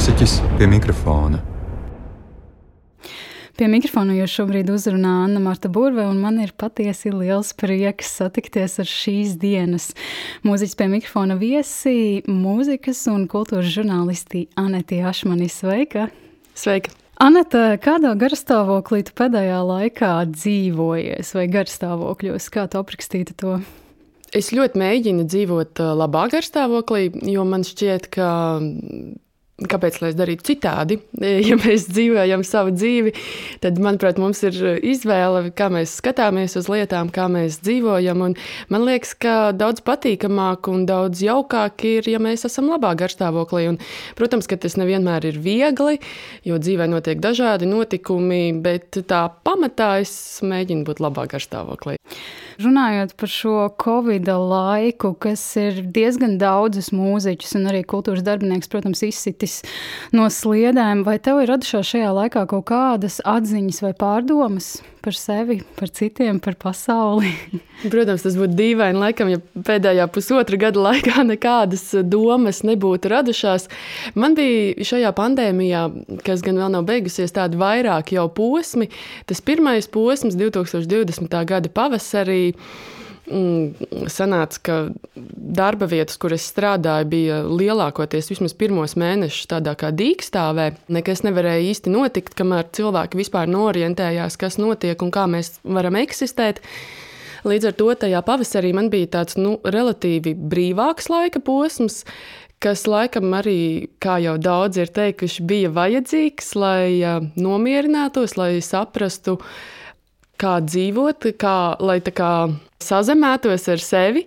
mūziķis pie mikrofona. Pie mikrofona jūs šobrīd uzrunā Anna Marta Burve, un man ir patiesi liels prieks satikties ar šīs dienas mūziķis pie mikrofona viesi, mūzikas un kultūras žurnālisti Aneti Ašmani. Sveika! Sveika! Anita, kādā garstāvoklī tu pēdējā laikā dzīvojies vai garstāvokļos? Kā tu aprakstītu to? Es ļoti mēģinu dzīvot labā garstāvoklī, jo man šķiet, ka Kāpēc lai es darītu citādi? Ja mēs dzīvojam savu dzīvi, tad, manuprāt, mums ir izvēle, kā mēs skatāmies uz lietām, kā mēs dzīvojam. Un man liekas, ka daudz patīkamāk un daudz jaukāk ir, ja mēs esam labā garstāvoklī. Un, protams, ka tas nevienmēr ir viegli, jo dzīvē notiek dažādi notikumi, bet tā pamatā es mēģinu būt labā garstāvoklī. Runājot par šo Covid laiku, kas ir diezgan daudzus mūziķus un arī kultūras darbinieks, protams, izsitis no sliedēm, vai tev ir radušās šajā laikā kaut kādas atziņas vai pārdomas par sevi, par citiem, par pasauli? Protams, tas būtu dīvaini, laikam, ja pēdējā pusotra gada laikā nekādas domas nebūtu radušās. Man bija šajā pandēmijā, kas gan vēl nav beigusies, tādi vairāk jau posmi. Tas pirmais posms 2020. gada pavasarī sanāca, ka darba vietas, kur es strādāju, bija lielākoties vismaz pirmos mēnešus tādā kā dīkstāvē. Nekas nevarēja īsti notikt, kamēr cilvēki vispār norientējās, kas notiek un kā mēs varam eksistēt. Līdz ar to tajā pavasarī man bija tāds nu, relatīvi brīvāks laika posms, kas laikam arī, kā jau daudzi ir teikuši, bija vajadzīgs, lai uh, nomierinātos, lai saprastu, kā dzīvot, kā, lai kā sazemētos ar sevi.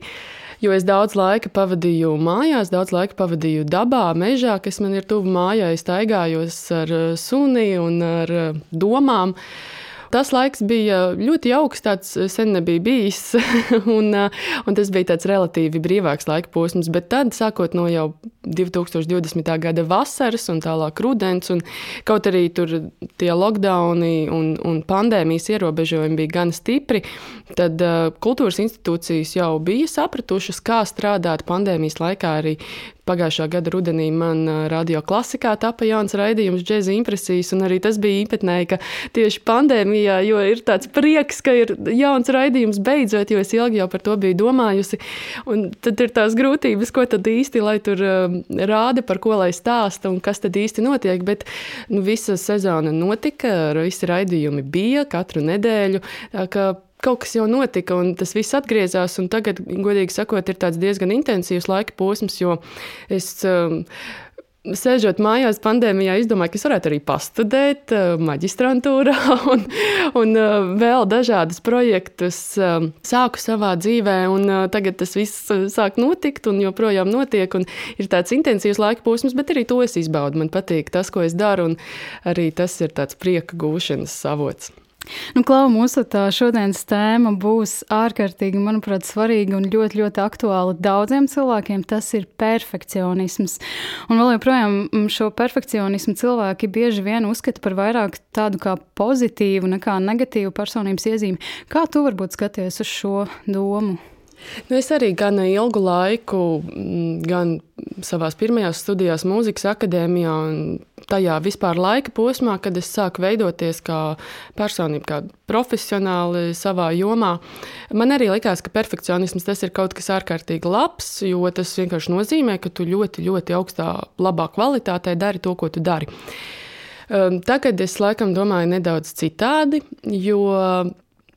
Jo es daudz laika pavadīju mājās, daudz laika pavadīju dabā, mežā, kas man ir tuvu mājai. Es staigājos ar suni un ar domām. Uh, tas laiks bija ļoti jauks, tāds eh, sen nebija bijis. un, eh, un tas bija tāds relatīvi brīvāks laika posms. Bet tad, sākot no jau 2020. gada vasaras un tālāk rudens, un kaut arī tur tie lockdowni un, un pandēmijas ierobežojumi bija gan stipri, tad uh, kultūras institūcijas jau bija sapratušas, kā strādāt pandēmijas laikā arī Pagājušā gada rudenī man radio klasikā tapa jauns raidījums, džēza impresijas, un arī tas bija īpatnēji, ka tieši pandēmijā, jo ir tāds prieks, ka ir jauns raidījums beidzot, jo es ilgi jau par to biju domājusi, un tad ir tās grūtības, ko tad īsti, lai tur rāda, par ko lai stāsta un kas tad īsti notiek, bet nu, visa sezona notika, visi raidījumi bija katru nedēļu, kaut kas jau notika, un tas viss atgriezās. Tagad, godīgi sakot, ir diezgan intensīvs laika posms, jo es. Um, Sēžot mājās, pandēmijā, izdomāju, ka es varētu arī pastudēt uh, maģistrantūrā un, un uh, vēl dažādus projektus um, sāku savā dzīvē. Un, uh, tagad tas viss sāk notikt un joprojām notiek. Un ir tāds intensīvs laika posms, bet arī to es izbaudu. Man patīk tas, ko es daru, un arī tas ir tāds prieka gūšanas avots. Nu, Klau, mūsu šodienas tēma būs ārkārtīgi, manuprāt, svarīga un ļoti, ļoti aktuāla daudziem cilvēkiem. Tas ir perfekcionisms. Un vēl joprojām mm, šo perfekcionismu cilvēki bieži vien uzskata par vairāk tādu kā pozitīvu nekā negatīvu personības iezīmi. Kā tu varbūt skaties uz šo domu? Nu, es arī gan ilgu laiku, mm, gan savā pirmajās studijās, mūzikas akadēmijā, un tajā vispār laika posmā, kad es sāku veidoties kā personība, kā profesionāli savā jomā, man arī likās, ka perfekcionisms tas ir kaut kas ārkārtīgi labs, jo tas vienkārši nozīmē, ka tu ļoti, ļoti augstā, labā kvalitātē dari to, ko tu dari. Ehm, tagad es laikam domāju nedaudz citādi, jo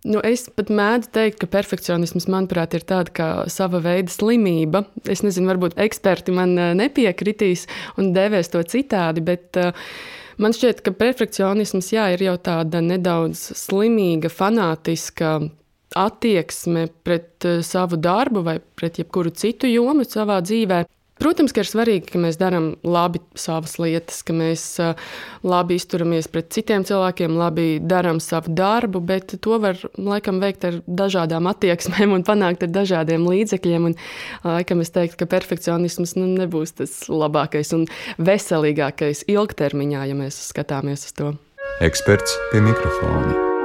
Nu, es pat mēdzu teikt, ka perfekcionisms, manuprāt, ir tāda kā sava veida slimība. Es nezinu, varbūt eksperti man eh, nepiekritīs un devēs to citādi, bet uh, man šķiet, ka perfekcionisms jā, ir jau tāda nedaudz slimīga, fanātiska attieksme pret uh, savu darbu vai pret jebkuru citu jomu savā dzīvē. Protams, ka ir svarīgi, ka mēs darām labi savas lietas, ka mēs labi izturamies pret citiem cilvēkiem, labi darām savu darbu, bet to var laikam veikt ar dažādām attieksmēm un panākt ar dažādiem līdzekļiem. Un, laikam es teiktu, ka perfekcionisms nu, nebūs tas labākais un veselīgākais ilgtermiņā, ja mēs skatāmies uz to. Eksperts pie mikrofona.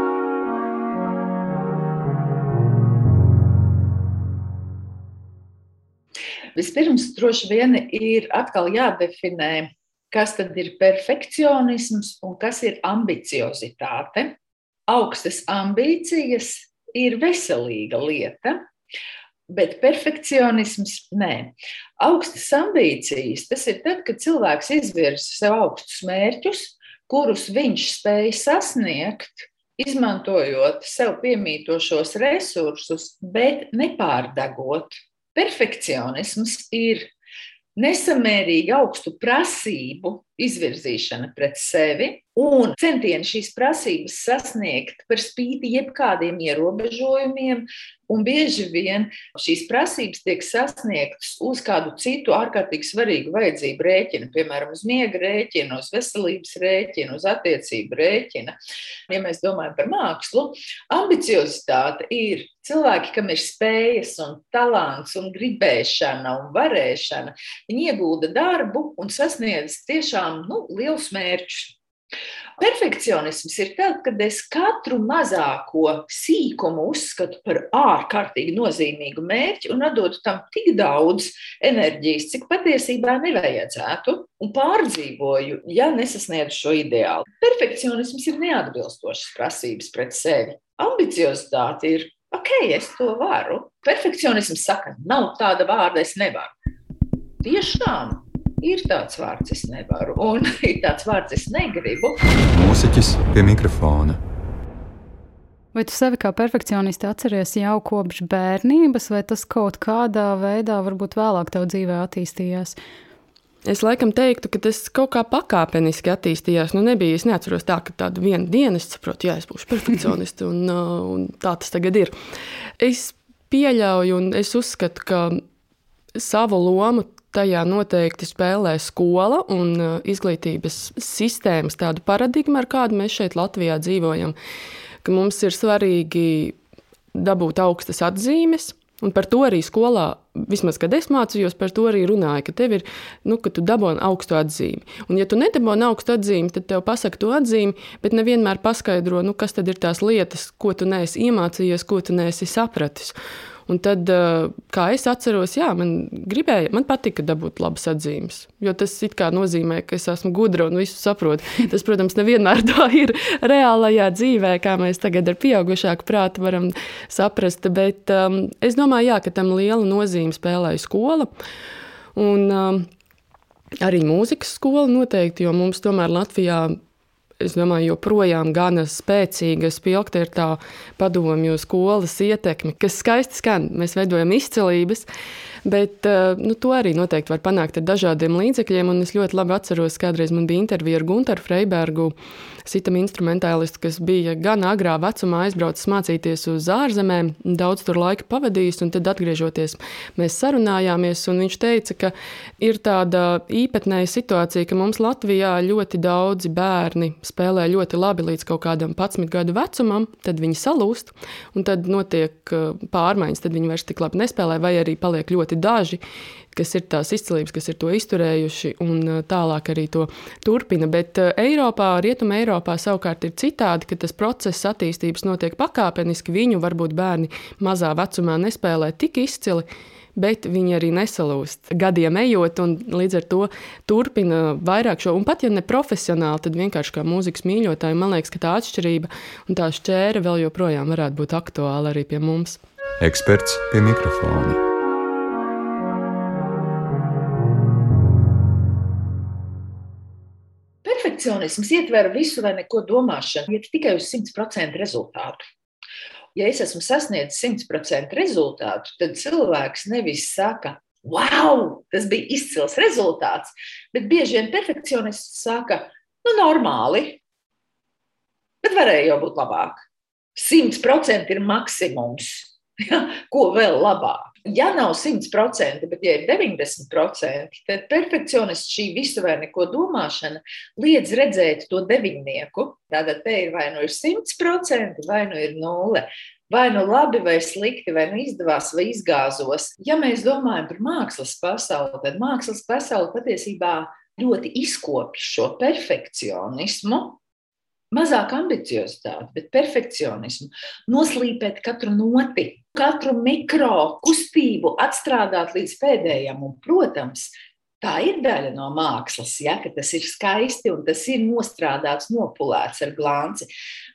Vispirms, droši vien ir atkal jādefinē kas tad ir perfekcionisms un kas ir ambiciozitāte. Augstas ambīcijas ir veselīga lieta, bet perfekcionisms nē. Augstas ambīcijas tas ir tad, kad cilvēks izvirza sev augstus mērķus, kurus viņš spēj sasniegt, izmantojot sev piemītošos resursus, bet nepārdegot. Perfekcionisms ir nesamērīgi augstu prasību izvirzīšana pret sevi un centieni šīs prasības sasniegt par spīti jebkādiem ierobežojumiem. Un bieži vien šīs prasības tiek sasniegtas uz kādu citu ārkārtīgi svarīgu vajadzību rēķina, piemēram, uz miega rēķina, uz veselības rēķina, uz attiecību rēķina. Ja mēs domājam par mākslu, ambiciozitāte ir cilvēki, kam ir spējas un talants un gribēšana un varēšana. Viņi iegulda darbu un sasniedz tiešām tiešām nu, liels mērķus. Perfekcionisms ir tad, kad es katru mazāko sīkumu uzskatu par ārkārtīgi nozīmīgu mērķi un atdodu tam tik daudz enerģijas, cik patiesībā nevajadzētu, un pārdzīvoju, ja nesasniedzu šo ideālu. Perfekcionisms ir neatbilstošas prasības pret sevi. Ambiciozitāte ir, ok, es to varu. Perfekcionisms saka, nav tāda vārda, es nevaru. Tiešām ir tāds vārds, es nevaru, un ir tāds vārds, es negribu. Mūziķis pie mikrofona. Vai tu sevi kā perfekcionisti atceries jau kopš bērnības, vai tas kaut kādā veidā, varbūt vēlāk tev dzīvē attīstījās? Es laikam teiktu, ka tas kaut kā pakāpeniski attīstījās. Nu, nebija, es neatceros tā, ka tādu vienu dienu es saprotu, jā, es būšu perfekcionists, un, uh, un tā tas tagad ir. Es pieļauju, un es uzskatu, ka savu lomu Tajā noteikti spēlē skola un uh, izglītības sistēmas tāda paradigma, ar kādu mēs šeit Latvijā dzīvojam. Ka mums ir svarīgi dabūt augstas atzīmes, Un par to arī skolā, vismaz kad es mācījos, par to arī runāja, ka tev ir, nu, ka tu dabūji augstu atzīmi. Un, ja tu nedabūji augstu atzīmi, tad tev pasaka to atzīmi, bet nevienmēr paskaidro, nu, kas tad ir tās lietas, ko tu neesi iemācījies, ko tu neesi sapratis. Un tad, eh, kā es atceros, jā, man gribēja, man patika dabūt labas atzīmes. Jo tas nozīmē, ka es esmu gudra un visu saprotu. Tas, protams, nevienmēr tā ir reālajā dzīvē, kā mēs tagad ar pieaugušāku prātu varam saprast. Bet um, es domāju, jā, ka tam liela nozīme spēlēja skola. Un, um, arī mūzikas skola noteikti, jo mums tomēr Latvijā es domāju, joprojām gana spēcīga spilgta ir tā padomju skolas ietekme, kas skaisti skan. Mēs veidojam izcelības, bet eh, nu, to arī noteikti var panākt ar dažādiem līdzekļiem. Es ļoti labi atceros, kādreiz man bija intervija ar Gunteru Freibergu sitam instrumentālistu, kas bija gan agrā vecumā aizbraucis mācīties uz ārzemēm, daudz tur laika pavadījis, un tad atgriežoties, mēs sarunājāmies, un viņš teica, ka ir tāda īpatnēja situācija, ka mums Latvijā ļoti daudzi bērni spēlē ļoti labi līdz kaut kādam 11 gadu vecumam, tad viņi salūst, un tad notiek uh, pārmaiņas, tad viņi vairs tik labi nespēlē, vai arī paliek ļoti daži kas ir tās izcilības, kas ir to izturējuši un uh, tālāk arī to turpina. Bet uh, Eiropā, Rietumē Eiropā savukārt ir citādi, ka tas process attīstības notiek pakāpeniski. Viņu varbūt bērni mazā vecumā nespēlē tik izcili. Bet viņi arī nesalūst gadiem ejot, un līdz ar to turpina vairāk šo, un pat ja ne profesionāli, tad vienkārši kā mūzikas mīļotāji, man liekas, ka tā atšķirība un tā šķēra vēl joprojām varētu būt aktuāla arī pie mums. Eksperts pie mikrofona. Perfekcionisms ietver visu vai neko domāšanu, iet tikai uz 100% rezultātu. Ja es esmu sasniedzis 100% rezultātu, tad cilvēks nevis saka, wow, tas bija izcils rezultāts, bet bieži vien perfekcionists saka, nu, normāli, bet varēja jau būt labāk. 100% ir maksimums. Ja, ko vēl labāk? Ja nav 100%, bet ja ir 90%, tad perfekcionists šī visu vai neko domāšana liedz redzēt to deviņnieku. Tātad te ir vai nu ir 100%, vai nu ir nulle. Vai nu labi, vai slikti, vai nu izdevās, vai izgāzos. Ja mēs domājam par mākslas pasauli, tad mākslas pasaule patiesībā ļoti izkopja šo perfekcionismu, mazāk ambiciozitāti, bet perfekcionismu, noslīpēt katru noti, katru mikro kustību, atstrādāt līdz pēdējam. Un, protams, Tā ir daļa no mākslas, ja, ka tas ir skaisti un tas ir nostrādāts, nopulēts ar glāzi.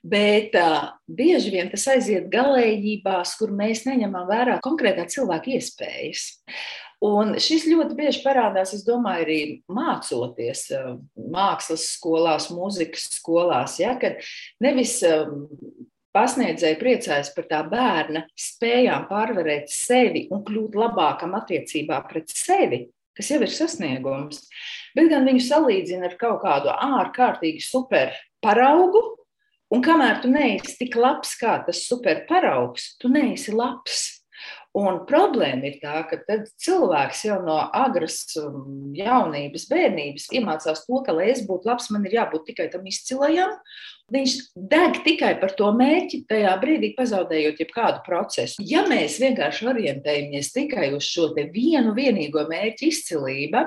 Bet uh, bieži vien tas aiziet galējībās, kur mēs neņemam vērā konkrētā cilvēka iespējas. Un šis ļoti bieži parādās, es domāju, arī mācoties mākslas skolās, mūzikas skolās, ja, kad nevis pasniedzēji priecājas par tā bērna spējām pārvarēt sevi un kļūt labākam attiecībā pret sevi, kas jau ir sasniegums, bet gan viņu salīdzina ar kaut kādu ārkārtīgi super paraugu. Un kamēr tu neesi tik labs kā tas superparaugs, tu neesi labs. Un problēma ir tā, ka cilvēks jau no agras um, jaunības, bērnības iemācās to, ka, lai es būtu labs, man ir jābūt tikai tam izcilajam. Viņš deg tikai par to mērķi, tajā brīdī pazaudējot jebkādu procesu. Ja mēs vienkārši orientējamies tikai uz šo vienu vienīgo mērķu izcilību,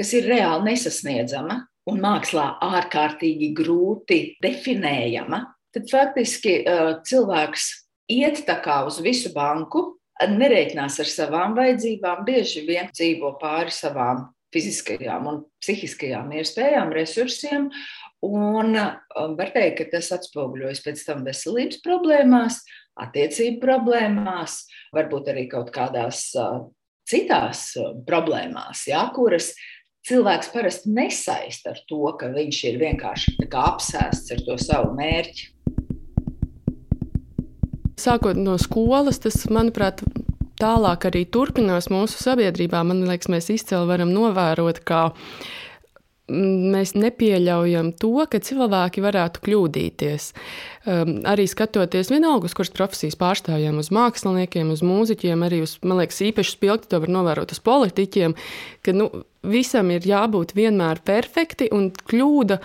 kas ir reāli nesasniedzama un mākslā ārkārtīgi grūti definējama, tad faktiski uh, cilvēks iet tā kā uz visu banku, nereiķinās ar savām vajadzībām, bieži vien dzīvo pāri savām fiziskajām un psihiskajām iespējām, resursiem. Un um, var teikt, ka tas atspoguļojas pēc tam veselības problēmās, attiecību problēmās, varbūt arī kaut kādās uh, citās uh, problēmās, jā, kuras cilvēks parasti nesaist ar to, ka viņš ir vienkārši apsēsts ar to savu mērķi. Sākot no skolas, tas, manuprāt, tālāk arī turpinās mūsu sabiedrībā. Man liekas, mēs izcili varam novērot, ka mēs nepieļaujam to, ka cilvēki varētu kļūdīties. Um, arī skatoties vienalga, uz kuras profesijas pārstāvjiem, uz māksliniekiem, uz mūziķiem, arī uz, man liekas, īpaši spilgti to var novērot uz politiķiem, ka nu, visam ir jābūt vienmēr perfekti un kļūda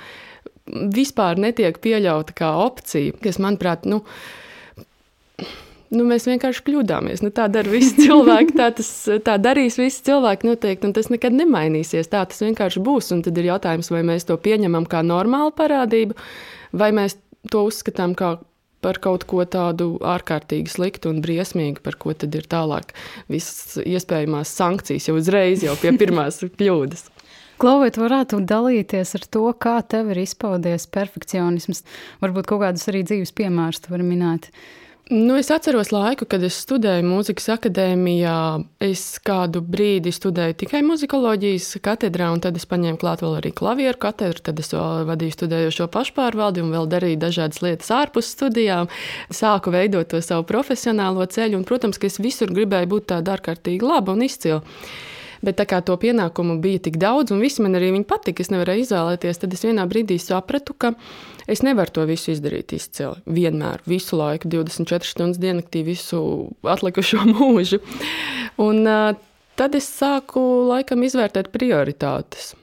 vispār netiek pieļauta kā opcija, kas, manuprāt, nu, nu, mēs vienkārši kļūdāmies. Nu, tā dara visi cilvēki, tā, tas, tā darīs visi cilvēki noteikti, un tas nekad nemainīsies. Tā tas vienkārši būs. Un tad ir jautājums, vai mēs to pieņemam kā normālu parādību, vai mēs to uzskatām kā par kaut ko tādu ārkārtīgi sliktu un briesmīgu, par ko tad ir tālāk visas iespējamās sankcijas jau uzreiz, jau pie pirmās kļūdas. Klauvēt, varētu dalīties ar to, kā tev ir izpaudies perfekcionisms. Varbūt kaut kādus arī dzīves piemērus tu vari minēt. Uh, Nu, es atceros laiku, kad es studēju mūzikas akadēmijā. Es kādu brīdi studēju tikai muzikoloģijas katedrā, un tad es paņēmu klāt vēl arī klavieru katedru. Tad es vadīju studējošo pašpārvaldi un vēl darīju dažādas lietas ārpus studijām. Sāku veidot to savu profesionālo ceļu, un, protams, ka es visur gribēju būt tāda ārkārtīgi laba un izcila. Bet tā kā to pienākumu bija tik daudz, un visi man arī patika, es nevarēju izvēlēties, tad es vienā brīdī sapratu, ka es nevaru to visu izdarīt izcili. Vienmēr, visu laiku, 24 stundas diennaktī, visu atlikušo mūžu. Un, tad es sāku laikam izvērtēt prioritātes,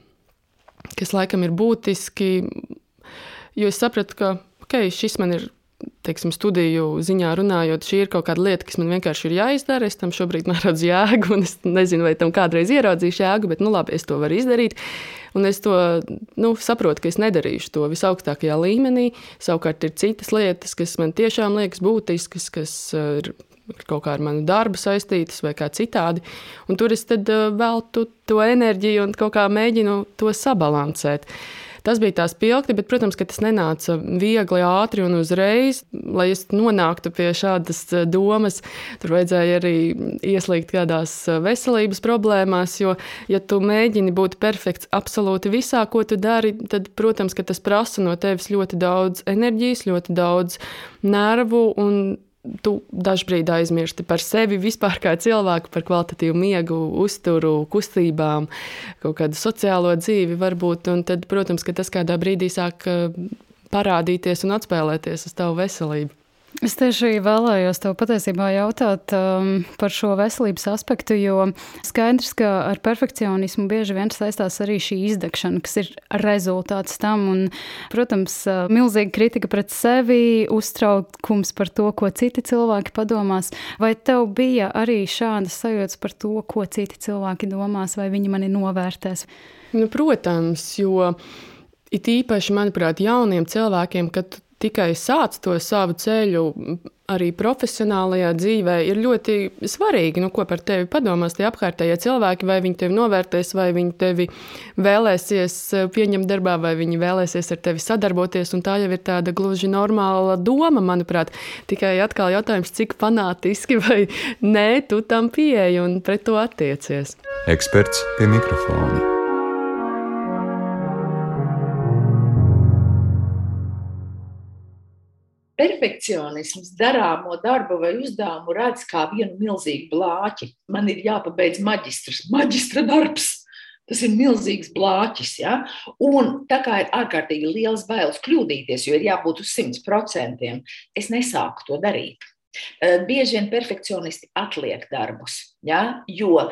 kas laikam ir būtiski, jo es sapratu, ka okay, šis man ir teiksim, studiju ziņā runājot, šī ir kaut kāda lieta, kas man vienkārši ir jāizdara. Es tam šobrīd neredzu jēgu, un es nezinu, vai tam kādreiz ieraudzīšu jēgu, bet, nu, labi, es to varu izdarīt. Un es to nu, saprotu, ka es nedarīšu to visaugstākajā līmenī. Savukārt ir citas lietas, kas man tiešām liekas būtiskas, kas ir kaut kā ar manu darbu saistītas vai kā citādi. Un tur es eh, veltu to enerģiju un kaut kā mēģinu to sabalansēt. Tas bija tās pilkti, bet, protams, tas nenāca viegli, ātri un uzreiz. Lai es nonāktu pie šādas eh, domas, tur vajadzēja arī ieslīgt kādās eh, veselības problēmās, jo, ja tu mēģini būt perfekts absolūti visā, ko tu dari, tad, protams, tas prasa no tevis ļoti daudz enerģijas, ļoti daudz nervu un tu dažkārt aizmirsti par sevi vispār kā cilvēku, par kvalitatīvu miegu, uzturu, kustībām, kaut kādu sociālo dzīvi varbūt. Un tad, protams, ka tas kādā brīdī sāk eh, parādīties un atspēlēties uz tavu veselību. Es tieši vēlējos tev patiesībā jautāt um, par šo veselības aspektu, jo skaidrs, ka ar perfekcionismu bieži vien saistās arī šī izdegšana, kas ir rezultāts tam. Un, protams, uh, milzīga kritika pret sevi, uztraukums par to, ko citi cilvēki padomās. Vai tev bija arī šādas sajūtas par to, ko citi cilvēki domās, vai viņi mani novērtēs? Nu, protams, jo it īpaši, manuprāt, jauniem cilvēkiem, kad tikai sāc to savu ceļu, arī profesionālajā dzīvē, ir ļoti svarīgi, nu, ko par tevi padomās tie apkārtējie cilvēki, vai viņi tevi novērtēs, vai viņi tevi vēlēsies eh, pieņemt darbā, vai viņi vēlēsies ar tevi sadarboties. Tā jau ir tāda gluži normāla doma, manuprāt. Tikai atkal jautājums, cik fanātiski vai nē, tu tam pieeji un pret to attiecies. Eksperts pie mikrofona. Perfekcionisms darāmo darbu vai uzdevumu redz kā vienu milzīgu blāķi. Man ir jāpabeidz maģistrs, maģistra darbs. Tas ir milzīgs blāķis. Ja? Un tā kā ir ārkārtīgi liels bailes kļūdīties, jo ir jābūt uz 100%, es nesāku to darīt. Eh, bieži vien perfekcionisti atliek darbus, ja? jo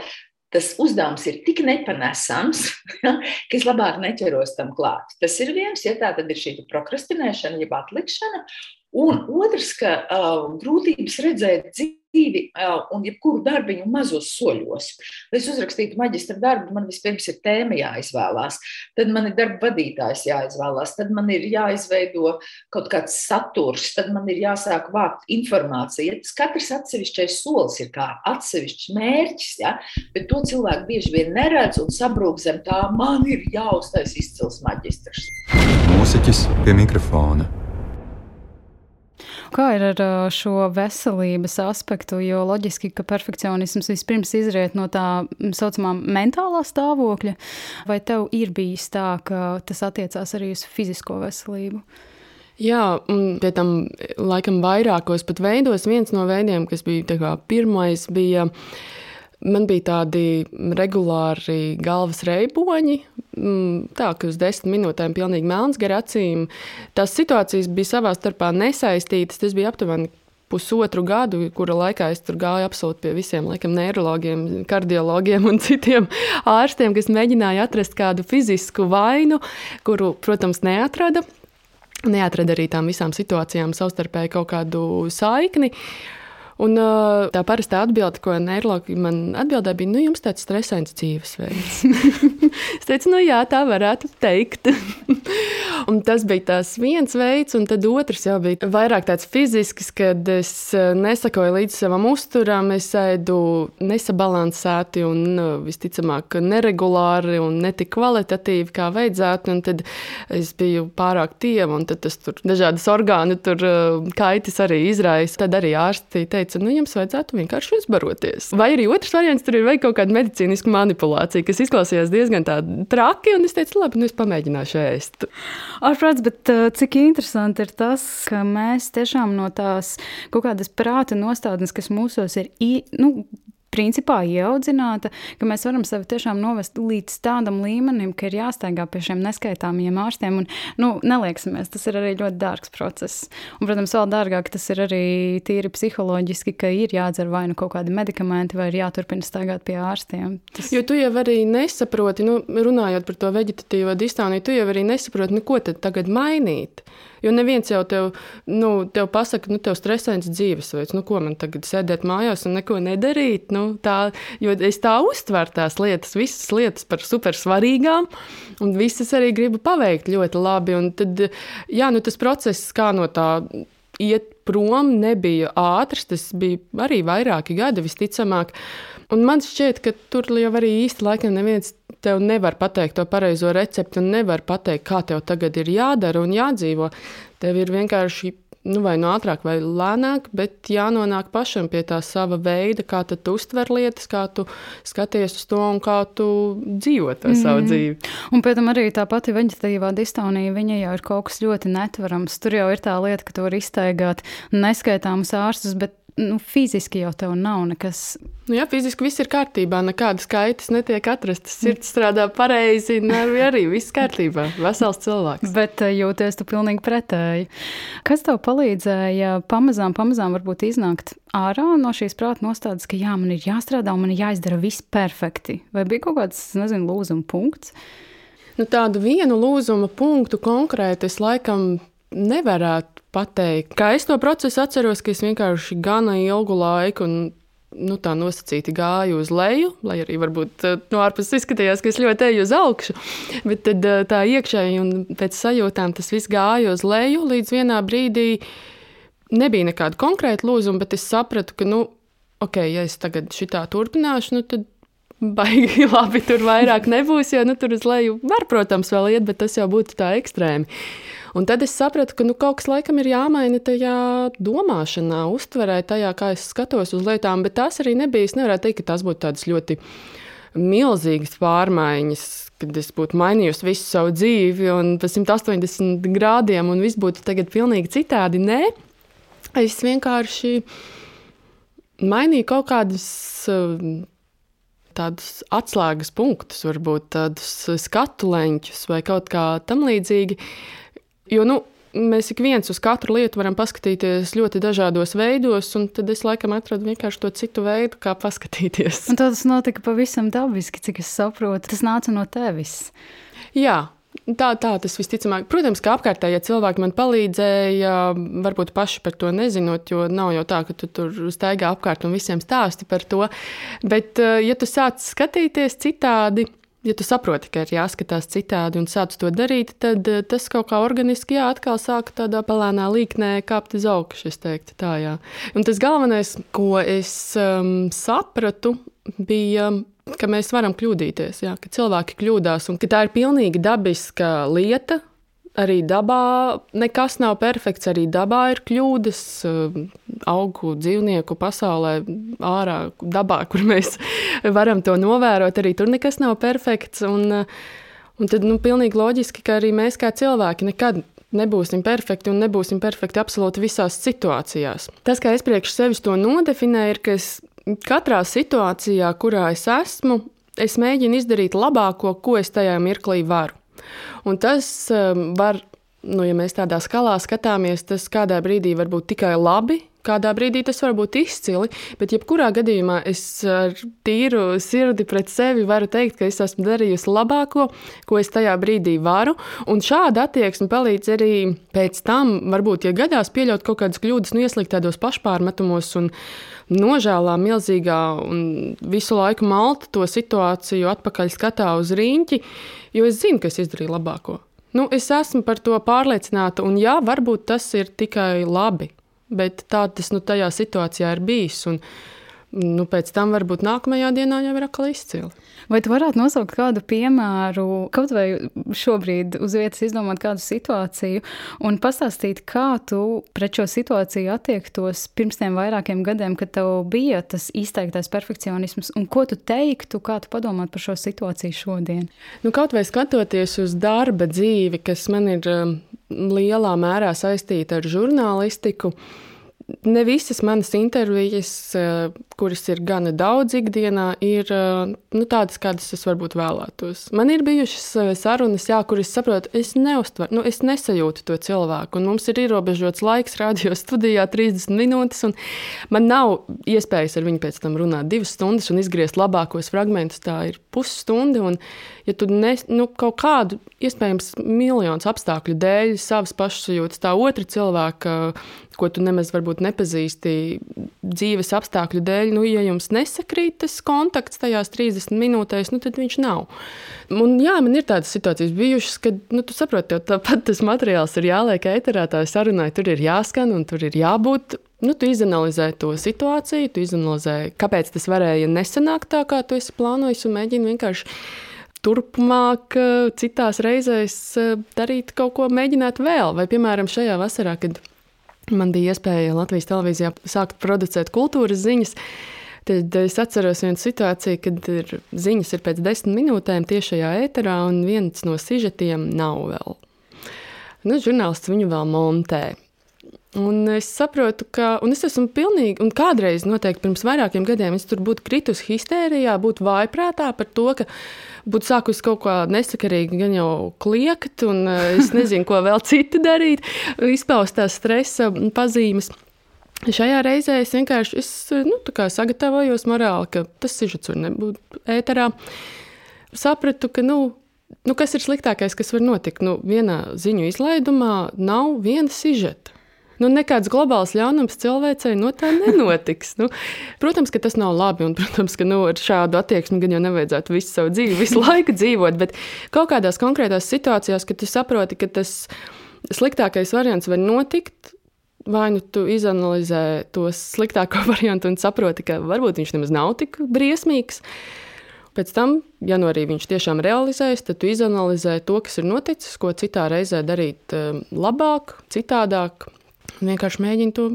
tas uzdevums ir tik nepanesams, ja, ka es labāk neķeros tam klāt. Tas ir viens, ja tā tad ir šī prokrastinēšana, jeb atlikšana. Un otrs, ka uh, grūtības redzēt dzīvi uh, un jebkuru darbiņu mazos soļos. Lai es uzrakstītu maģistra darbu, man vispirms ir tēma jāizvēlās, tad man ir darba vadītājs jāizvēlās, tad man ir jāizveido kaut kāds saturs, tad man ir jāsāk vākt informāciju. Tas katrs atsevišķais solis ir kā atsevišķs mērķis, ja? bet to cilvēku bieži vien neredz un sabrūk zem tā, man ir jāuztais izcils maģistrs. Mūziķis pie mikrofona. Kā ir ar šo veselības aspektu? Jo loģiski, ka perfekcionisms vispirms izriet no tā saucamā mentālā stāvokļa, vai tev ir bijis tā, ka tas attiecās arī uz fizisko veselību? Jā, un pie tam laikam vairākos pat veidos. Viens no veidiem, kas bija kā, pirmais, bija Man bija tādi regulāri galvas reiboņi, mm, tā ka uz desmit minūtēm pilnīgi melns gar acīm. Tās situācijas bija savā starpā nesaistītas. Tas bija aptuveni pusotru gadu, kura laikā es tur gāju absolūti pie visiem laikam, neiroloģiem, kardiologiem un citiem ārstiem, kas mēģināja atrast kādu fizisku vainu, kuru, protams, neatrada. Neatrada arī tām visām situācijām savstarpēji kaut kādu saikni. Uh, Un, tā parastā atbilde, ko neiroloģija man atbildēja, bija, nu, jums tāds stresains dzīvesveids. es teicu, nu, jā, tā varētu teikt. un tas bija tas viens veids, un tad otrs jau bija vairāk tāds fizisks, kad es nesakoju līdz savam uzturam, es ēdu nesabalansēti un visticamāk neregulāri un netik kvalitatīvi, kā vajadzētu. Un tad es biju pārāk tieva, un tas tur dažādas orgānu tur kaitis arī izraisa. Tad arī ārsti teica, teica, nu, jums vajadzētu vienkārši uzbaroties. Vai arī otrs variants, tur ir vai kaut kāda medicīniska manipulācija, kas izklausījās diezgan traki, un es teicu, labi, nu es pamēģināšu ēst. Ārprāts, bet uh, cik interesanti ir tas, ka mēs tiešām no tās kaut kādas prāta nostādnes, kas mūsos ir, nu, principā ieaudzināta, ka mēs varam sevi tiešām novest līdz tādam līmenim, ka ir jāsteigā pie šiem neskaitāmiem ārstiem. Un, nu, nelieksimies, tas ir arī ļoti dārgs process. Un, protams, vēl dārgāk tas ir arī tīri psiholoģiski, ka ir jādzer vai nu kaut kādi medikamenti, vai ir jāturpina staigāt pie ārstiem. Tas... Jo tu jau arī nesaproti, nu, runājot par to veģetatīvo distāniju, tu jau arī nesaproti, nu, ko tad tagad mainīt. Jo neviens jau tev, nu, tev pasaka, nu, tev stresains dzīvesveids, nu, ko man tagad sēdēt mājās un neko nedarīt. Nu, tā, jo es tā uztveru tās lietas, visas lietas par super svarīgām, un visas arī gribu paveikt ļoti labi. Un tad, jā, nu, tas process kā no tā iet prom nebija ātrs, tas bija arī vairāki gadi visticamāk. Un man šķiet, ka tur jau arī īsti laikam neviens tev nevar pateikt to pareizo recepti un nevar pateikt, kā tev tagad ir jādara un jādzīvo. Tev ir vienkārši nu, vai nu ātrāk, vai lēnāk, bet jānonāk pašam pie tā sava veida, kā tu uztver lietas, kā tu skaties uz to un kā tu dzīvo to mm. savu mhm. dzīvi. Un pēc tam arī tā pati veģetatīvā distonija, viņa jau ir kaut kas ļoti netverams. Tur jau ir tā lieta, ka tu vari iztaigāt neskaitāmus ārstus, bet nu, fiziski jau tev nav nekas. Nu, jā, fiziski viss ir kārtībā, nekādas kaitas netiek atrastas. Sirds strādā pareizi, nervi arī viss kārtībā. Vesels cilvēks. Bet eh, jūties tu pilnīgi pretēji. Kas tev palīdzēja pamazām, pamazām varbūt iznākt ārā no šīs prāta nostādes, ka jā, man ir jāstrādā un man ir jāizdara viss perfekti? Vai bija kaut kāds, nezinu, lūzuma punkts? Nu, tādu vienu lūzuma punktu konkrēti es laikam nevarētu pateikt. Kā es to procesu atceros, ka es vienkārši gana ilgu laiku, un nu, tā nosacīti gāju uz leju, lai arī varbūt eh, no ārpuses izskatījās, ka es ļoti eju uz augšu. Bet tad, eh, tā iekšēji un pēc sajūtām tas viss gāja uz leju. Līdz vienā brīdī nebija nekāda konkrēta lūzuma, bet es sapratu, ka, nu, ok, ja es tagad šitā turpināšu, nu, tad baigi labi tur vairāk nebūs. Jo nu, tur uz leju var, protams, vēl iet, bet tas jau būtu tā ekstrēmi. Un tad es sapratu, ka nu, kaut kas laikam ir jāmaina tajā domāšanā, uztverē, tajā, kā es skatos uz lietām. Bet tas arī nebija. Es nevaru teikt, ka tas būtu tādas ļoti milzīgas pārmaiņas, kad es būtu mainījusi visu savu dzīvi un pa 180 grādiem, un viss būtu tagad pilnīgi citādi. Nē, es vienkārši mainīju kaut kādas tādus atslēgas punktus, varbūt tādus skatu leņķus vai kaut kā tam līdzīgi. Jo nu, mēs ik viens uz katru lietu varam paskatīties ļoti dažādos veidos, un tad es laikam atradu vienkārši to citu veidu, kā paskatīties. Un tas notika pavisam dabiski, cik es saprotu. Tas nāca no tevis. Jā, Tā, tā tas visticamāk. Protams, ka apkārtējie cilvēki man palīdzēja, varbūt paši par to nezinot, jo nav jau tā, ka tu tur staigā apkārt un visiem stāsti par to. Bet, eh, ja tu sāc skatīties citādi, ja tu saproti, ka ir jāskatās citādi un sāc to darīt, tad eh, tas kaut kā organiski jā, atkal sāk tādā palēnā līknē kāpt uz augšu. Tā jā. Un tas galvenais, ko es um, sapratu, bija ka mēs varam kļūdīties, jā, ka cilvēki kļūdās un ka tā ir pilnīgi dabiska lieta. Arī dabā nekas nav perfekts, arī dabā ir kļūdas. Um, augu dzīvnieku pasaulē, ārā dabā, kur mēs varam to novērot, arī tur nekas nav perfekts. Un, un tad nu, pilnīgi loģiski, ka arī mēs kā cilvēki nekad nebūsim perfekti un nebūsim perfekti absolūti visās situācijās. Tas, kā es priekš sevis to nodefinēju, ir, ka es katrā situācijā, kurā es esmu, es mēģinu izdarīt labāko, ko es tajā mirklī varu. Un tas um, var, nu, ja mēs tādā skalā skatāmies, tas kādā brīdī var būt tikai labi, Kādā brīdī tas var būt izcili, bet jebkurā gadījumā es ar tīru sirdi pret sevi varu teikt, ka es esmu darījusi labāko, ko es tajā brīdī varu. Un šāda attieksme palīdz arī pēc tam, varbūt, ja gadās pieļaut kaut kādas kļūdas, nu, ieslīgt tādos pašpārmetumos un nožēlā milzīgā un visu laiku malta to situāciju atpakaļ skatā uz rīņķi, jo es zinu, ka es izdarīju labāko. Nu, es esmu par to pārliecināta, un jā, varbūt tas ir tikai labi bet tā tas nu, tajā situācijā ir bijis. Un, nu, pēc tam varbūt nākamajā dienā jau ir atkal izcili. Vai tu varētu nosaukt kādu piemēru, kaut vai šobrīd uz vietas izdomāt kādu situāciju un pastāstīt, kā tu pret šo situāciju attiektos pirms tiem vairākiem gadiem, kad tev bija tas izteiktais perfekcionisms, un ko tu teiktu, kā tu padomātu par šo situāciju šodien? Nu, kaut vai skatoties uz darba dzīvi, kas man ir um, lielā mērā saistīta ar žurnālistiku, ne visas manas intervijas, eh, kuras ir gana daudz ikdienā, ir eh, nu, tādas, kādas es varbūt vēlētos. Man ir bijušas eh, sarunas, jā, kuras saprotu, es neustveru, nu, es nesajūtu to cilvēku. Un mums ir ierobežots laiks, radio studijā 30 minūtes, un man nav iespējas ar viņu pēc tam runāt divas stundas un izgriezt labākos fragmentus. Tā ir pusstunda. Un, ja tu ne, nu, kaut kādu, iespējams, miljonus apstākļu dēļ, savas pašsajūtas, tā otra cilvēka ko tu nemaz varbūt nepazīsti dzīves apstākļu dēļ, nu, ja jums nesakrīt tas kontakts tajās 30 minūtēs, nu, tad viņš nav. Un, jā, man ir tādas situācijas bijušas, kad nu, tu saproti, ka tāpat tas materiāls ir jāliek ēterā, tā sarunai tur ir jāskan un tur ir jābūt. Nu, tu izanalizē to situāciju, tu izanalizē, kāpēc tas varēja nesanākt tā, kā tu esi plānojis, un mēģini vienkārši turpmāk, citās reizēs darīt kaut ko, mēģināt vēl. Vai, piemēram, šajā vasarā, kad man bija iespēja Latvijas televīzijā sākt producēt kultūras ziņas. Tad es atceros vienu situāciju, kad ir ziņas ir pēc desmit minūtēm tiešajā ēterā, un viens no sižetiem nav vēl. Nu, žurnālists viņu vēl montē. Un es saprotu, ka un es esmu pilnīgi, un kādreiz, noteikti pirms vairākiem gadiem, es tur būtu kritusi histērijā, būtu vājprātā par to, ka būtu sākusi kaut kā nesakarīgi, gan jau kliegt, un eh, es nezinu, ko vēl citu darīt, izpaust tās stresa pazīmes. Šajā reizē es vienkārši es, nu, sagatavojos morāli, ka tas sižets var nebūt ēterā. Sapratu, ka nu, nu, kas ir sliktākais, kas var notikt. Nu, vienā ziņu izlaidumā nav viena sižeta. Nu, nekāds globāls ļaunums cilvēcei no tā nenotiks. Nu, protams, ka tas nav labi, un, protams, ka nu, ar šādu attieksmi gan jau nevajadzētu visu savu dzīvi, visu laiku dzīvot, bet kaut kādās konkrētās situācijās, kad tu saproti, ka tas sliktākais variants var notikt, vai nu tu izanalizē to sliktāko variantu un saproti, ka varbūt viņš nemaz nav tik briesmīgs. Pēc tam, ja nu arī viņš tiešām realizēs, tad tu izanalizē to, kas ir noticis, ko citā reizē darīt eh, labāk, citādāk. Vienkārši mēģini to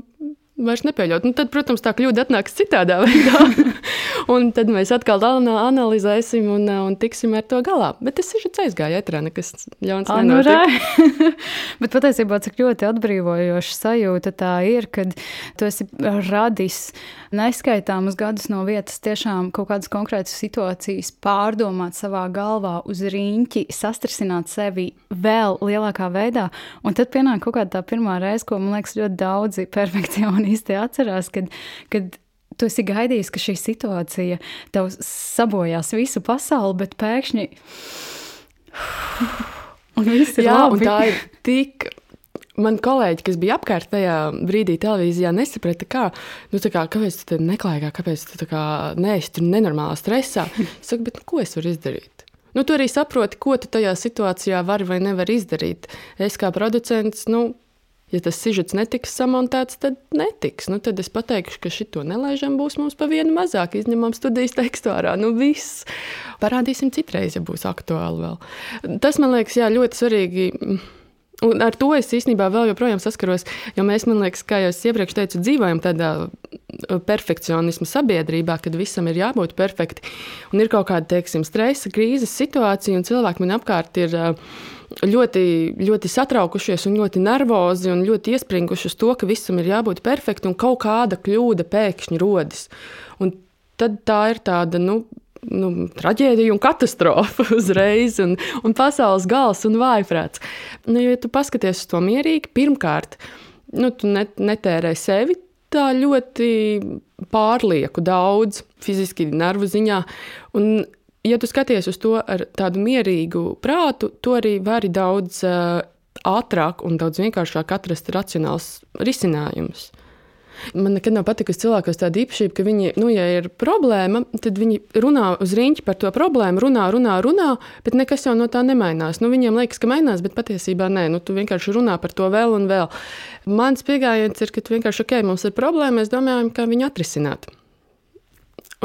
vairs nepieļaut. Nu, tad, protams, tā kļūda atnāks citādā veidā. un tad mēs atkal analizēsim un, un tiksim ar to galā. Bet tas ir aizgājis ētrā, nekas ļauns nu Bet patiesībā, cik ļoti atbrīvojoša sajūta tā ir, kad tu esi radis neskaitāmus gadus no vietas tiešām kaut kādas konkrētas situācijas pārdomāt savā galvā uz rīņķi, sastrisināt sevi vēl lielākā veidā. Un tad pienāk kaut kāda tā pirmā reize, ko man liekas ļoti daudzi perfekcionisti īsti atcerās, kad, kad tu esi gaidījis, ka šī situācija tev sabojās visu pasauli, bet pēkšņi. un viss ir Jā, labi. Un tā ir tik. Man kolēģi, kas bija apkārt tajā brīdī, televīzijā, nesaprata, kā, nu, kā, kāpēc tu neklājā, kāpēc tu kā, neesi tur nenormālā stresā. Es saku, bet nu, ko es varu izdarīt? Nu, tu arī saproti, ko tu tajā situācijā vari vai nevari izdarīt. Es kā producents, nu, Ja tas sižets netiks samontēts, tad netiks. Nu, tad es pateikšu, ka šito nelaižam būs mums pa vienu mazāk, izņemam studijas tekstu ārā. Nu, viss. Parādīsim citreiz, ja būs aktuāli vēl. Tas man liekas, jā, ļoti svarīgi. Un ar to es īstenībā vēl joprojām saskaros, jo mēs, man liekas, kā jau es iepriekš teicu, dzīvojam tādā uh, perfekcionisma sabiedrībā, kad visam ir jābūt perfekti. Un ir kaut kāda, teiksim, stresa, krīzes situācija, un cilvēki man apkārt ir. Uh, ļoti, ļoti satraukušies, un ļoti nervozi un ļoti iespringuši uz to, ka visam ir jābūt perfektam, un kaut kāda kļūda pēkšņi rodas. Un tad tā ir tāda. Nu, nu, traģēdija un katastrofa uzreiz, un, un pasaules gals un vājprāts. Nu, ja tu paskaties uz to mierīgi, pirmkārt, nu, tu net, netērē sevi tā ļoti pārlieku daudz, fiziski, nervu ziņā. Un ja tu skaties uz to ar tādu mierīgu prātu, to arī vari daudz uh, ātrāk un daudz vienkāršāk atrast racionāls risinājums. Man nekad nav patikusi cilvēkos tāda īpašība, ka viņi, nu, ja ir problēma, tad viņi runā uz rīņķi par to problēmu, runā, runā, runā, bet nekas jau no tā nemainās. Nu, viņiem liekas, ka mainās, bet patiesībā nē, nu, tu vienkārši runā par to vēl un vēl. Mans pieejams ir, ka vienkārši, ok, mums ir problēma, mēs domājam, kā viņu atrisināt.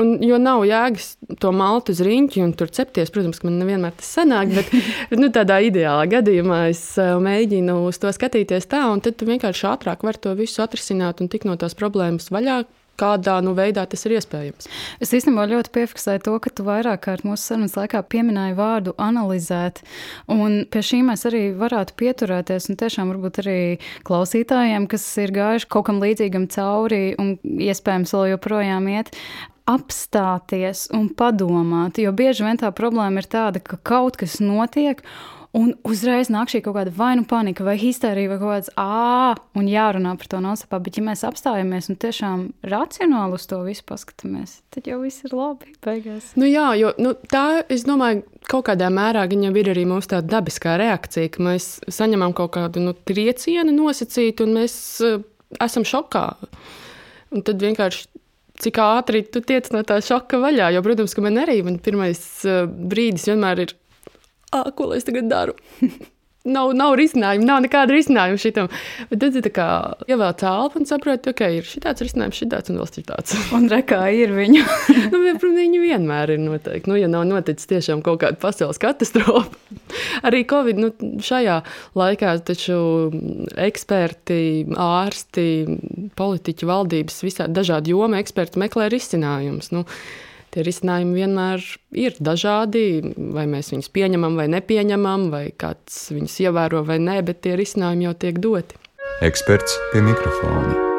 Un, jo nav jēgas to maltu uz rīņķi un tur cepties. Protams, man nevienmēr tas sanāk, bet nu, tādā ideālā gadījumā es uh, mēģinu uz to skatīties tā, un tad vienkārši ātrāk vari to visu atrisināt un tikt no tās problēmas vaļā, kādā nu, veidā tas ir iespējams. Es īstenībā ļoti piefiksēju to, ka tu vairāk kārt mūsu sarunas laikā pieminēji vārdu analizēt, pie šī mēs arī varētu pieturēties, tiešām varbūt arī klausītājiem, kas ir gājuši kaut kam līdzīgam cauri un iespējams vēl joprojām iet, apstāties un padomāt. Jo bieži vien tā problēma ir tāda, ka kaut kas notiek. Un uzreiz nāk šī kaut kāda vai nu panika, vai histērija, vai kaut kāds ā, un jārunā par to nosapā. Bet, ja mēs apstājamies un tiešām racionāli uz to visu paskatāmies, tad jau viss ir labi. Beigās. Nu jā, jo nu, tā, es domāju, kaut kādā mērā viņa ir arī mūsu tāda dabiskā reakcija, ka mēs saņemam kaut kādu nu, triecienu nosacītu, un mēs uh, esam šokā. Un tad vienkārši cik ātri tu tiec no tā šoka vaļā. Jo, protams, ka man arī man pirmais uh, brīdis vienmēr ir, ko lai es tagad daru? Nav, nav risinājumu, nav nekāda risinājuma šitam. Bet tad tu kā ievēl telpu un saproti, ka okay, ir šāds risinājums, šāds un vēl šāds. un rekā ir viņa. nu, viņi vienmēr ir noteikti. Nu, ja nav noticis tiešām kaut kāda pasaules katastrofa. Arī Covid nu, šajā laikā taču eksperti, ārsti, politiķi, valdības, visādi dažādi jomu eksperti meklē risinājumus. Nu, tie risinājumi vienmēr ir dažādi. Vai mēs viņus pieņemam vai nepieņemam, vai kāds viņus ievēro vai nē, bet tie risinājumi jau tiek doti. Eksperts pie mikrofona.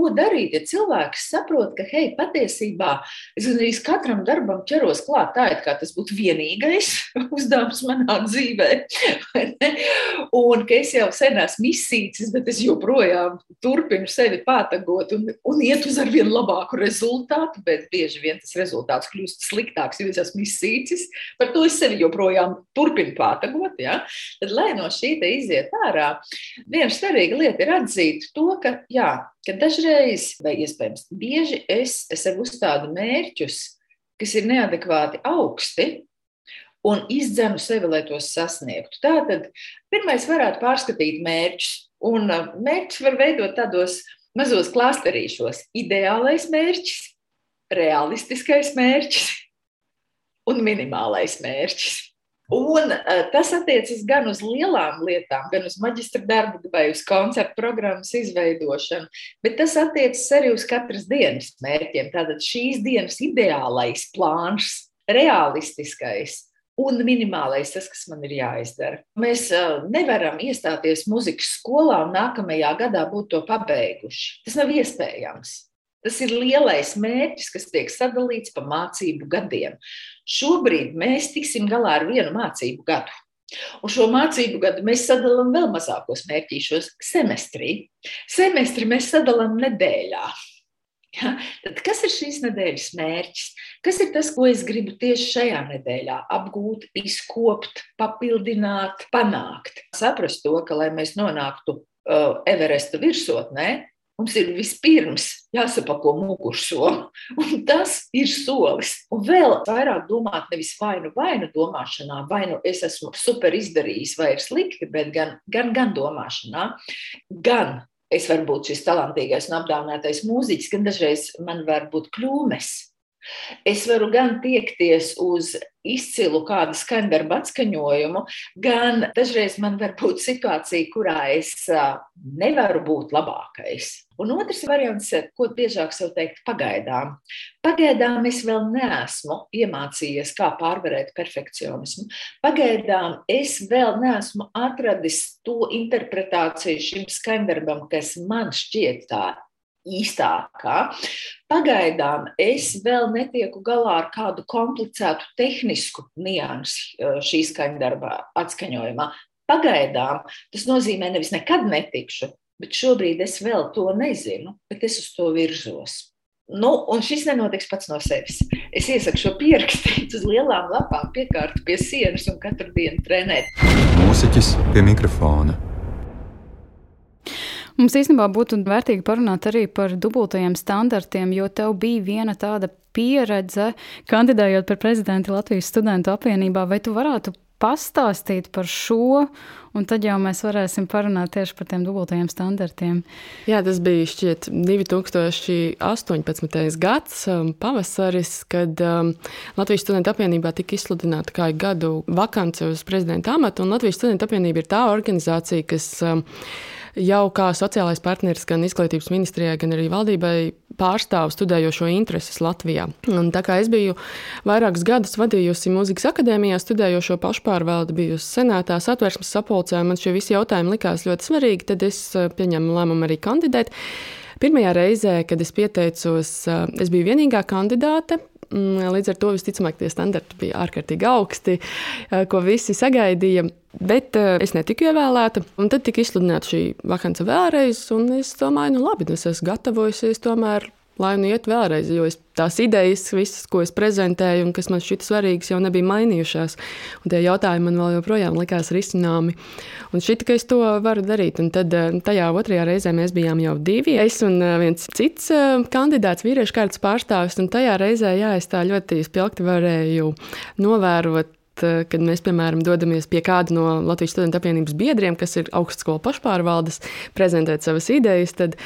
Ko darīt, ja cilvēks saprot, ka, hei, patiesībā es arī katram darbam ķeros klāt tā, it kā tas būtu vienīgais uzdevums manā dzīvē, un ka es jau sen esmu izsīcis, bet es joprojām turpinu sevi pātagot un, un iet uz arvien labāku rezultātu, bet bieži vien tas rezultāts kļūst sliktāks, jo es esmu izsīcis. Par to es sevi joprojām turpinu pātagot. Ja? Tad, lai no šī iziet ārā, viena svarīga lieta ir atzīt to, ka, jā, ka dažreiz, vai iespējams bieži, es, sev uzstādu mērķus, kas ir neadekvāti augsti, un izdzenu sevi, lai tos sasniegtu. Tātad pirmais varētu pārskatīt mērķus, un uh, mērķus var veidot tādos mazos klasterīšos. Ideālais mērķis, realistiskais mērķis un minimālais mērķis. Un uh, tas attiecas gan uz lielām lietām, gan uz maģistra darbu vai uz koncertu programmas izveidošanu, bet tas attiecas arī uz katras dienas mērķiem. Tātad šīs dienas ideālais plāns, realistiskais un minimālais tas, kas man ir jāizdara. Mēs uh, nevaram iestāties muzikas skolā un nākamajā gadā būt to pabeiguši. Tas nav iespējams. Tas ir lielais mērķis, kas tiek sadalīts pa mācību gadiem. Šobrīd mēs tiksim galā ar vienu mācību gadu. Un šo mācību gadu mēs sadalām vēl mazākos mērķīšos semestrī. Semestri mēs sadalām nedēļā. Ja? Tad kas ir šīs nedēļas mērķis? Kas ir tas, ko es gribu tieši šajā nedēļā apgūt, izkopt, papildināt, panākt? Saprast to, ka, lai mēs nonāktu uh, Everesta virsotnē, Mums ir vispirms jāsapako mugušo, un tas ir solis. Un vēl vairāk domāt nevis vainu, vainu domāšanā, vai nu es esmu super izdarījis, vai ir slikti, bet gan, gan, gan domāšanā, gan es varu būt šis talantīgais un apdāvinātais mūziķis, gan dažreiz man var būt kļūmes Es varu gan tiekties uz izcilu kādu skaņdarbu atskaņojumu, gan dažreiz man var būt situācija, kurā es nevaru būt labākais. Un otrs variants, ko biežāk sev teikt, pagaidām. Pagaidām es vēl neesmu iemācījies, kā pārvarēt perfekcionismu. Pagaidām es vēl neesmu atradis to interpretāciju šim skaņdarbam, kas man šķiet tā īstākā. Pagaidām es vēl netieku galā ar kādu komplicētu tehnisku niansi e, šī skaņdarba atskaņojumā. Pagaidām tas nozīmē nevis nekad netikšu, bet šobrīd es vēl to nezinu, bet es uz to virzos. Nu, un šis nenotiks pats no sevis. Es iesaku šo pierakstīt uz lielām lapām, piekārtu pie sienas un katru dienu trenēt. Mūziķis pie mikrofona. Mums īstenībā būtu vērtīgi parunāt arī par dubultajiem standartiem, jo tev bija viena tāda pieredze, kandidējot par prezidentu Latvijas studentu apvienībā. Vai tu varētu pastāstīt par šo, un tad jau mēs varēsim parunāt tieši par tiem dubultajiem standartiem. Jā, tas bija šķiet 2018. gads, um, pavasaris, kad um, Latvijas studentu apvienībā tika izsludināta kā gadu vakance uz prezidenta amatu, un Latvijas studentu apvienība ir tā organizācija, kas um, jau kā sociālais partneris gan izglītības ministrijai, gan arī valdībai pārstāv studējošo intereses Latvijā. Un tā kā es biju vairākus gadus vadījusi mūzikas akadēmijā, studējošo pašpārvaldi, bijusi senātā satversmes sapulcē, man šie visi jautājumi likās ļoti svarīgi, tad es eh, pieņēmu lēmumu arī kandidēt. Pirmajā reizē, kad es pieteicos, eh, es biju vienīgā kandidāte. Mm, līdz ar to visticamāk tie standarti bija ārkārtīgi augsti, eh, ko visi sagaidīja. Bet uh, es netiku ievēlēta, un tad tika izsludināta šī vakance vēlreiz. Es domāju, nu labi, nu es esmu gatavojusies tomēr, lai nu iet vēlreiz, jo es, tās idejas, visas, ko es prezentēju un kas man šķita svarīgas, jau nebija mainījušās. Un tie jautājumi man vēl joprojām likās risināmi. Un šķita, ka es to varu darīt. Un tad uh, tajā otrajā reizē mēs bijām jau divi. Es un uh, viens cits kandidāts, vīriešu kārtas pārstāvis. Un tajā reizē, jā, es tā ļoti spilgti varēju novērot Eh, kad mēs, piemēram, dodamies pie kāda no Latvijas studentu apvienības biedriem, kas ir augstskola pašpārvaldes, prezentēt savas idejas, tad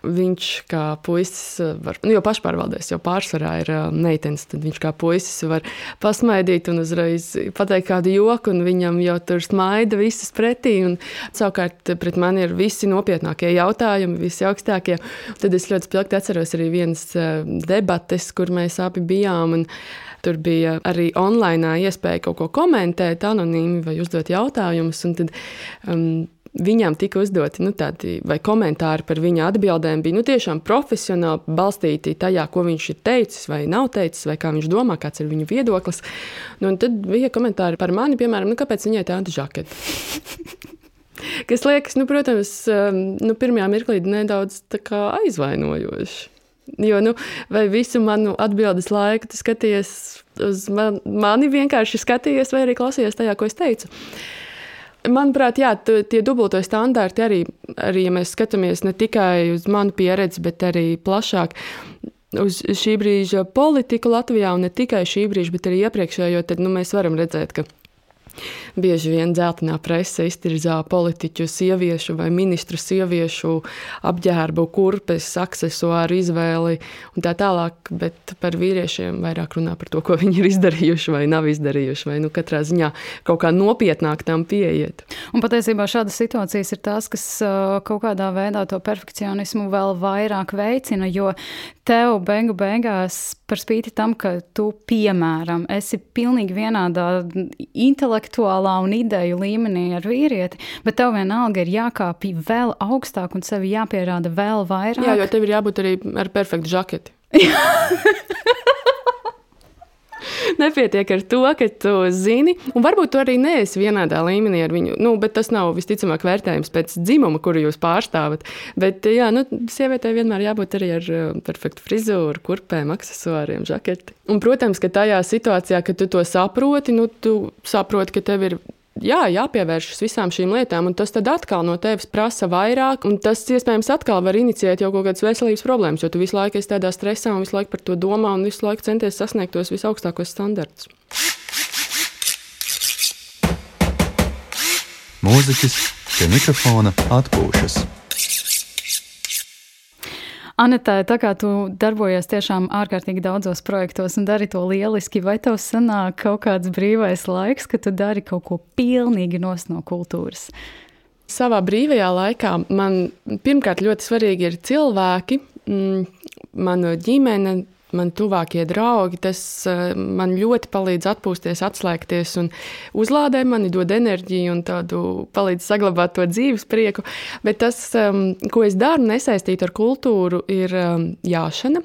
viņš kā puisis eh, var, nu, jo pašpārvaldēs jau pārsvarā ir eh, meitenes, tad viņš kā puisis var pasmaidīt un uzreiz pateikt kādu joku, un viņam jau tur smaida visas pretī. Un, savukārt pret mani ir visi nopietnākie jautājumi, visi augstākie. Tad es ļoti spilgti atceros arī vienas debates, kur mēs abi bijām. Un, Tur bija arī online iespēja kaut ko komentēt, anonīmi vai uzdot jautājumus. Tad, um, viņam tika uzdoti nu, tādi komentāri par viņa atbildēm, bija nu, tiešām profesionāli balstīti tajā, ko viņš ir teicis vai nav teicis, vai kā viņš domā, kāds ir viņa viedoklis. Nu, tad bija komentāri par mani, piemēram, nu, kāpēc viņai tāda žaketa. Kas liekas, nu, protams, um, nu, pirmajā mirklī nedaudz aizvainojoši. Jo, nu, vai visu manu atbildes laiku tu skaties uz man, mani, vienkārši skatījies, vai arī klausījies tajā, ko es teicu. Manuprāt, jā, tie dubulto standarti arī, arī, ja mēs skatāmies ne tikai uz manu pieredzi, bet arī plašāk uz šī brīža politiku Latvijā, un ne tikai šī brīža, bet arī iepriekšējo, tad nu, mēs varam redzēt, ka Bieži vien dzeltenā presa iztirzā politiķu, sieviešu vai ministru sieviešu apģērbu, kurpes, aksesuāru izvēli un tā tālāk, bet par vīriešiem vairāk runā par to, ko viņi ir izdarījuši vai nav izdarījuši, vai nu katrā ziņā kaut kā nopietnāk tam pieiet. Un patiesībā šādas situācijas ir tās, kas kaut kādā veidā to perfekcionismu vēl vairāk veicina, jo tev beigu beigās par spīti tam, ka tu, piemēram, esi pilnīgi vienādā intelektuālā un ideju līmenī ar vīrieti, bet tev vienalga ir jākāpj vēl augstāk un sevi jāpierāda vēl vairāk. Jā, jo tev ir jābūt arī ar perfektu žaketi. Nepietiek ar to, ka tu zini, un varbūt tu arī neesi vienādā līmenī ar viņu. Nu, tas nav visticamāk vērtējums pēc dzimuma, kuru jūs pārstāvat. Bet, jā, nu, sievietei vienmēr jābūt arī ar uh, perfektu frizūru, kurpēm, accessoriem, žaketi. Un, protams, ka tajā situācijā, kad tu to saproti, nu, tu saproti, ka tev ir jā, jāpievēršas visām šīm lietām, un tas atkal no tevis prasa vairāk, un tas iespējams atkal var inicijēt jau kaut kādas veselības problēmas, jo tu visu laiku esi tādā stresā un visu laiku par to domā un visu laiku centies sasniegt tos visaugstākos standartus. Mūziķis pie mikrofona atpūšas. Anetē, tā kā tu darbojies tiešām ārkārtīgi daudzos projektos un dari to lieliski, vai tev sanāk kaut kāds brīvais laiks, ka tu dari kaut ko pilnīgi no kultūras? Savā brīvajā laikā man pirmkārt ļoti svarīgi ir cilvēki, mm, mana ģimene, man tuvākie draugi, tas eh, man ļoti palīdz atpūsties, atslēgties un uzlādē mani, dod enerģiju un tādu palīdz saglabāt to dzīves prieku. Bet tas, ehm, ko es daru, nesaistīt ar kultūru, ir ehm, jāšana.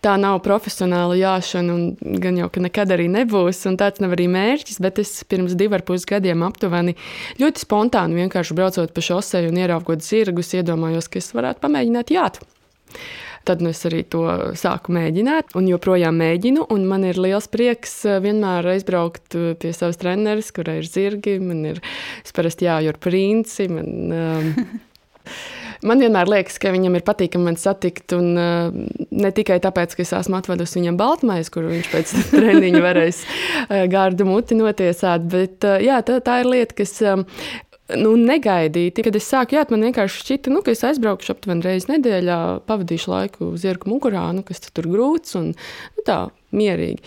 Tā nav profesionāla jāšana, un gan jau, ka nekad arī nebūs, un tāds nav arī mērķis, bet es pirms diviem ar pus gadiem aptuveni ļoti spontāni vienkārši braucot pa šoseju un ieraugot zirgus, iedomājos, ka es varētu pamēģināt jāt. Tad nu, es arī to sāku mēģināt, un joprojām mēģinu. Un man ir liels prieks eh, vienmēr aizbraukt eh, pie savas treneris, kurai ir zirgi. Man ir parasti jājūt princi. Man, um, Man vienmēr liekas, ka viņam ir patīkami man satikt, un uh, ne tikai tāpēc, ka es esmu atvedusi viņam baltmaizi, kur viņš pēc treniņa varēs uh, gārdu muti notiesāt, bet uh, jā, tā, tā ir lieta, kas um, nu, negaidīti. Kad es sāku jāt, man vienkārši šķita, nu, ka es aizbraukšu aptuveni reizi nedēļā, pavadīšu laiku zirgu mugurā, nu, kas tur grūts un nu, tā mierīgi.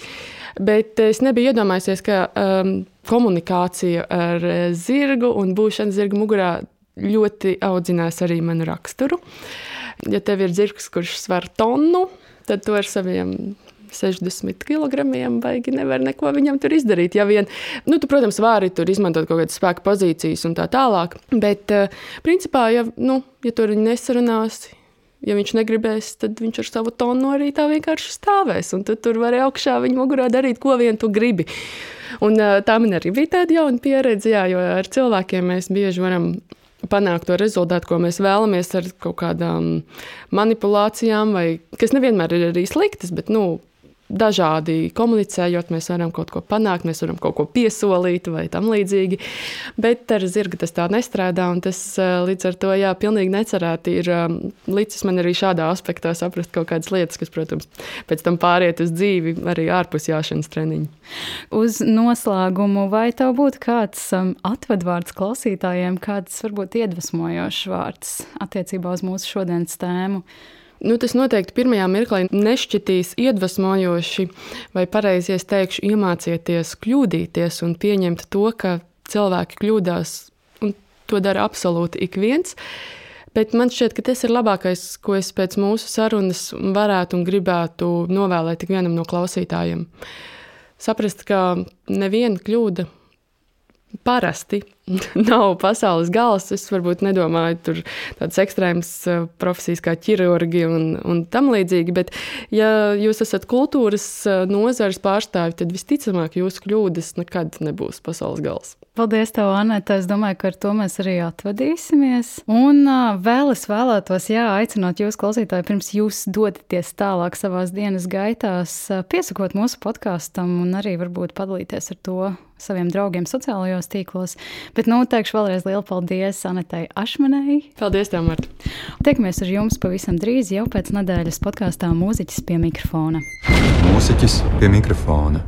Bet es nebiju iedomājies, ka um, komunikācija ar zirgu un būšana zirga mugurā ļoti audzinās arī manu raksturu. Ja tev ir zirgs, kurš sver tonu, tad to ar saviem 60 kg, baigi nevar neko viņam tur izdarīt. Ja vien, nu, tu, protams, vari tur izmantot kaut kādas spēka pozīcijas un tā tālāk. Bet, uh, principā, ja, nu, ja tur nesarunās, ja viņš negribēs, tad viņš ar savu tonu arī tā vienkārši stāvēs. Un tad tur var augšā viņa mugurā darīt, ko vien tu gribi. Un, uh, tā man arī bija tāda jauna pieredze, jā, jo ar cilvēkiem mēs bieži varam panākt to rezultātu, ko mēs vēlamies ar kaut kādām manipulācijām, vai kas nevienmēr ir arī sliktas, bet nu, dažādi komunicējot, mēs varam kaut ko panākt, mēs varam kaut ko piesolīt vai tam līdzīgi. Bet ar zirgu tas tā nestrādā, un tas eh, līdz ar to, jā, pilnīgi necerēti ir um, līdzis man arī šādā aspektā saprast kaut kādas lietas, kas, protams, pēc tam pāriet uz dzīvi arī ārpus jāšanas treniņu. Uz noslēgumu, vai tev būtu kāds um, atvadvārds klausītājiem, kāds varbūt iedvesmojošs vārds attiecībā uz mūsu šodienas tēmu? Nu, tas noteikti pirmajā mirklī nešķitīs iedvesmojoši, vai pareizi es teikšu, iemācieties kļūdīties un pieņemt to, ka cilvēki kļūdās, un to dara absolūti ik viens. Bet man šķiet, ka tas ir labākais, ko es pēc mūsu sarunas varētu un gribētu novēlēt ikvienam no klausītājiem. Saprast, ka neviena kļūda parasti nav pasaules gals. Es varbūt nedomāju tur tādas ekstrēmas eh, profesijas kā ķirurgi un, un tam līdzīgi, bet ja jūs esat kultūras eh, nozares pārstāvi, tad visticamāk jūsu kļūdas nekad nebūs pasaules gals. Paldies, tev, Anita. Es domāju, ka ar to mēs arī atvadīsimies. Un uh, vēl es vēlētos, jā, aicināt jūs, klausītāji, pirms jūs dodaties tālāk savās dienas gaitās, piesakot mūsu podkāstam un arī varbūt padalīties ar to saviem draugiem sociālajos tīklos. Bet, nu, teikšu vēlreiz lielu paldies Anitai Ašmanai. Paldies, tev, Marta. Tiekamies ar jums pavisam drīz, jau pēc nedēļas podkāstā Mūziķis pie mikrofona. Mūziķis pie mikrofona.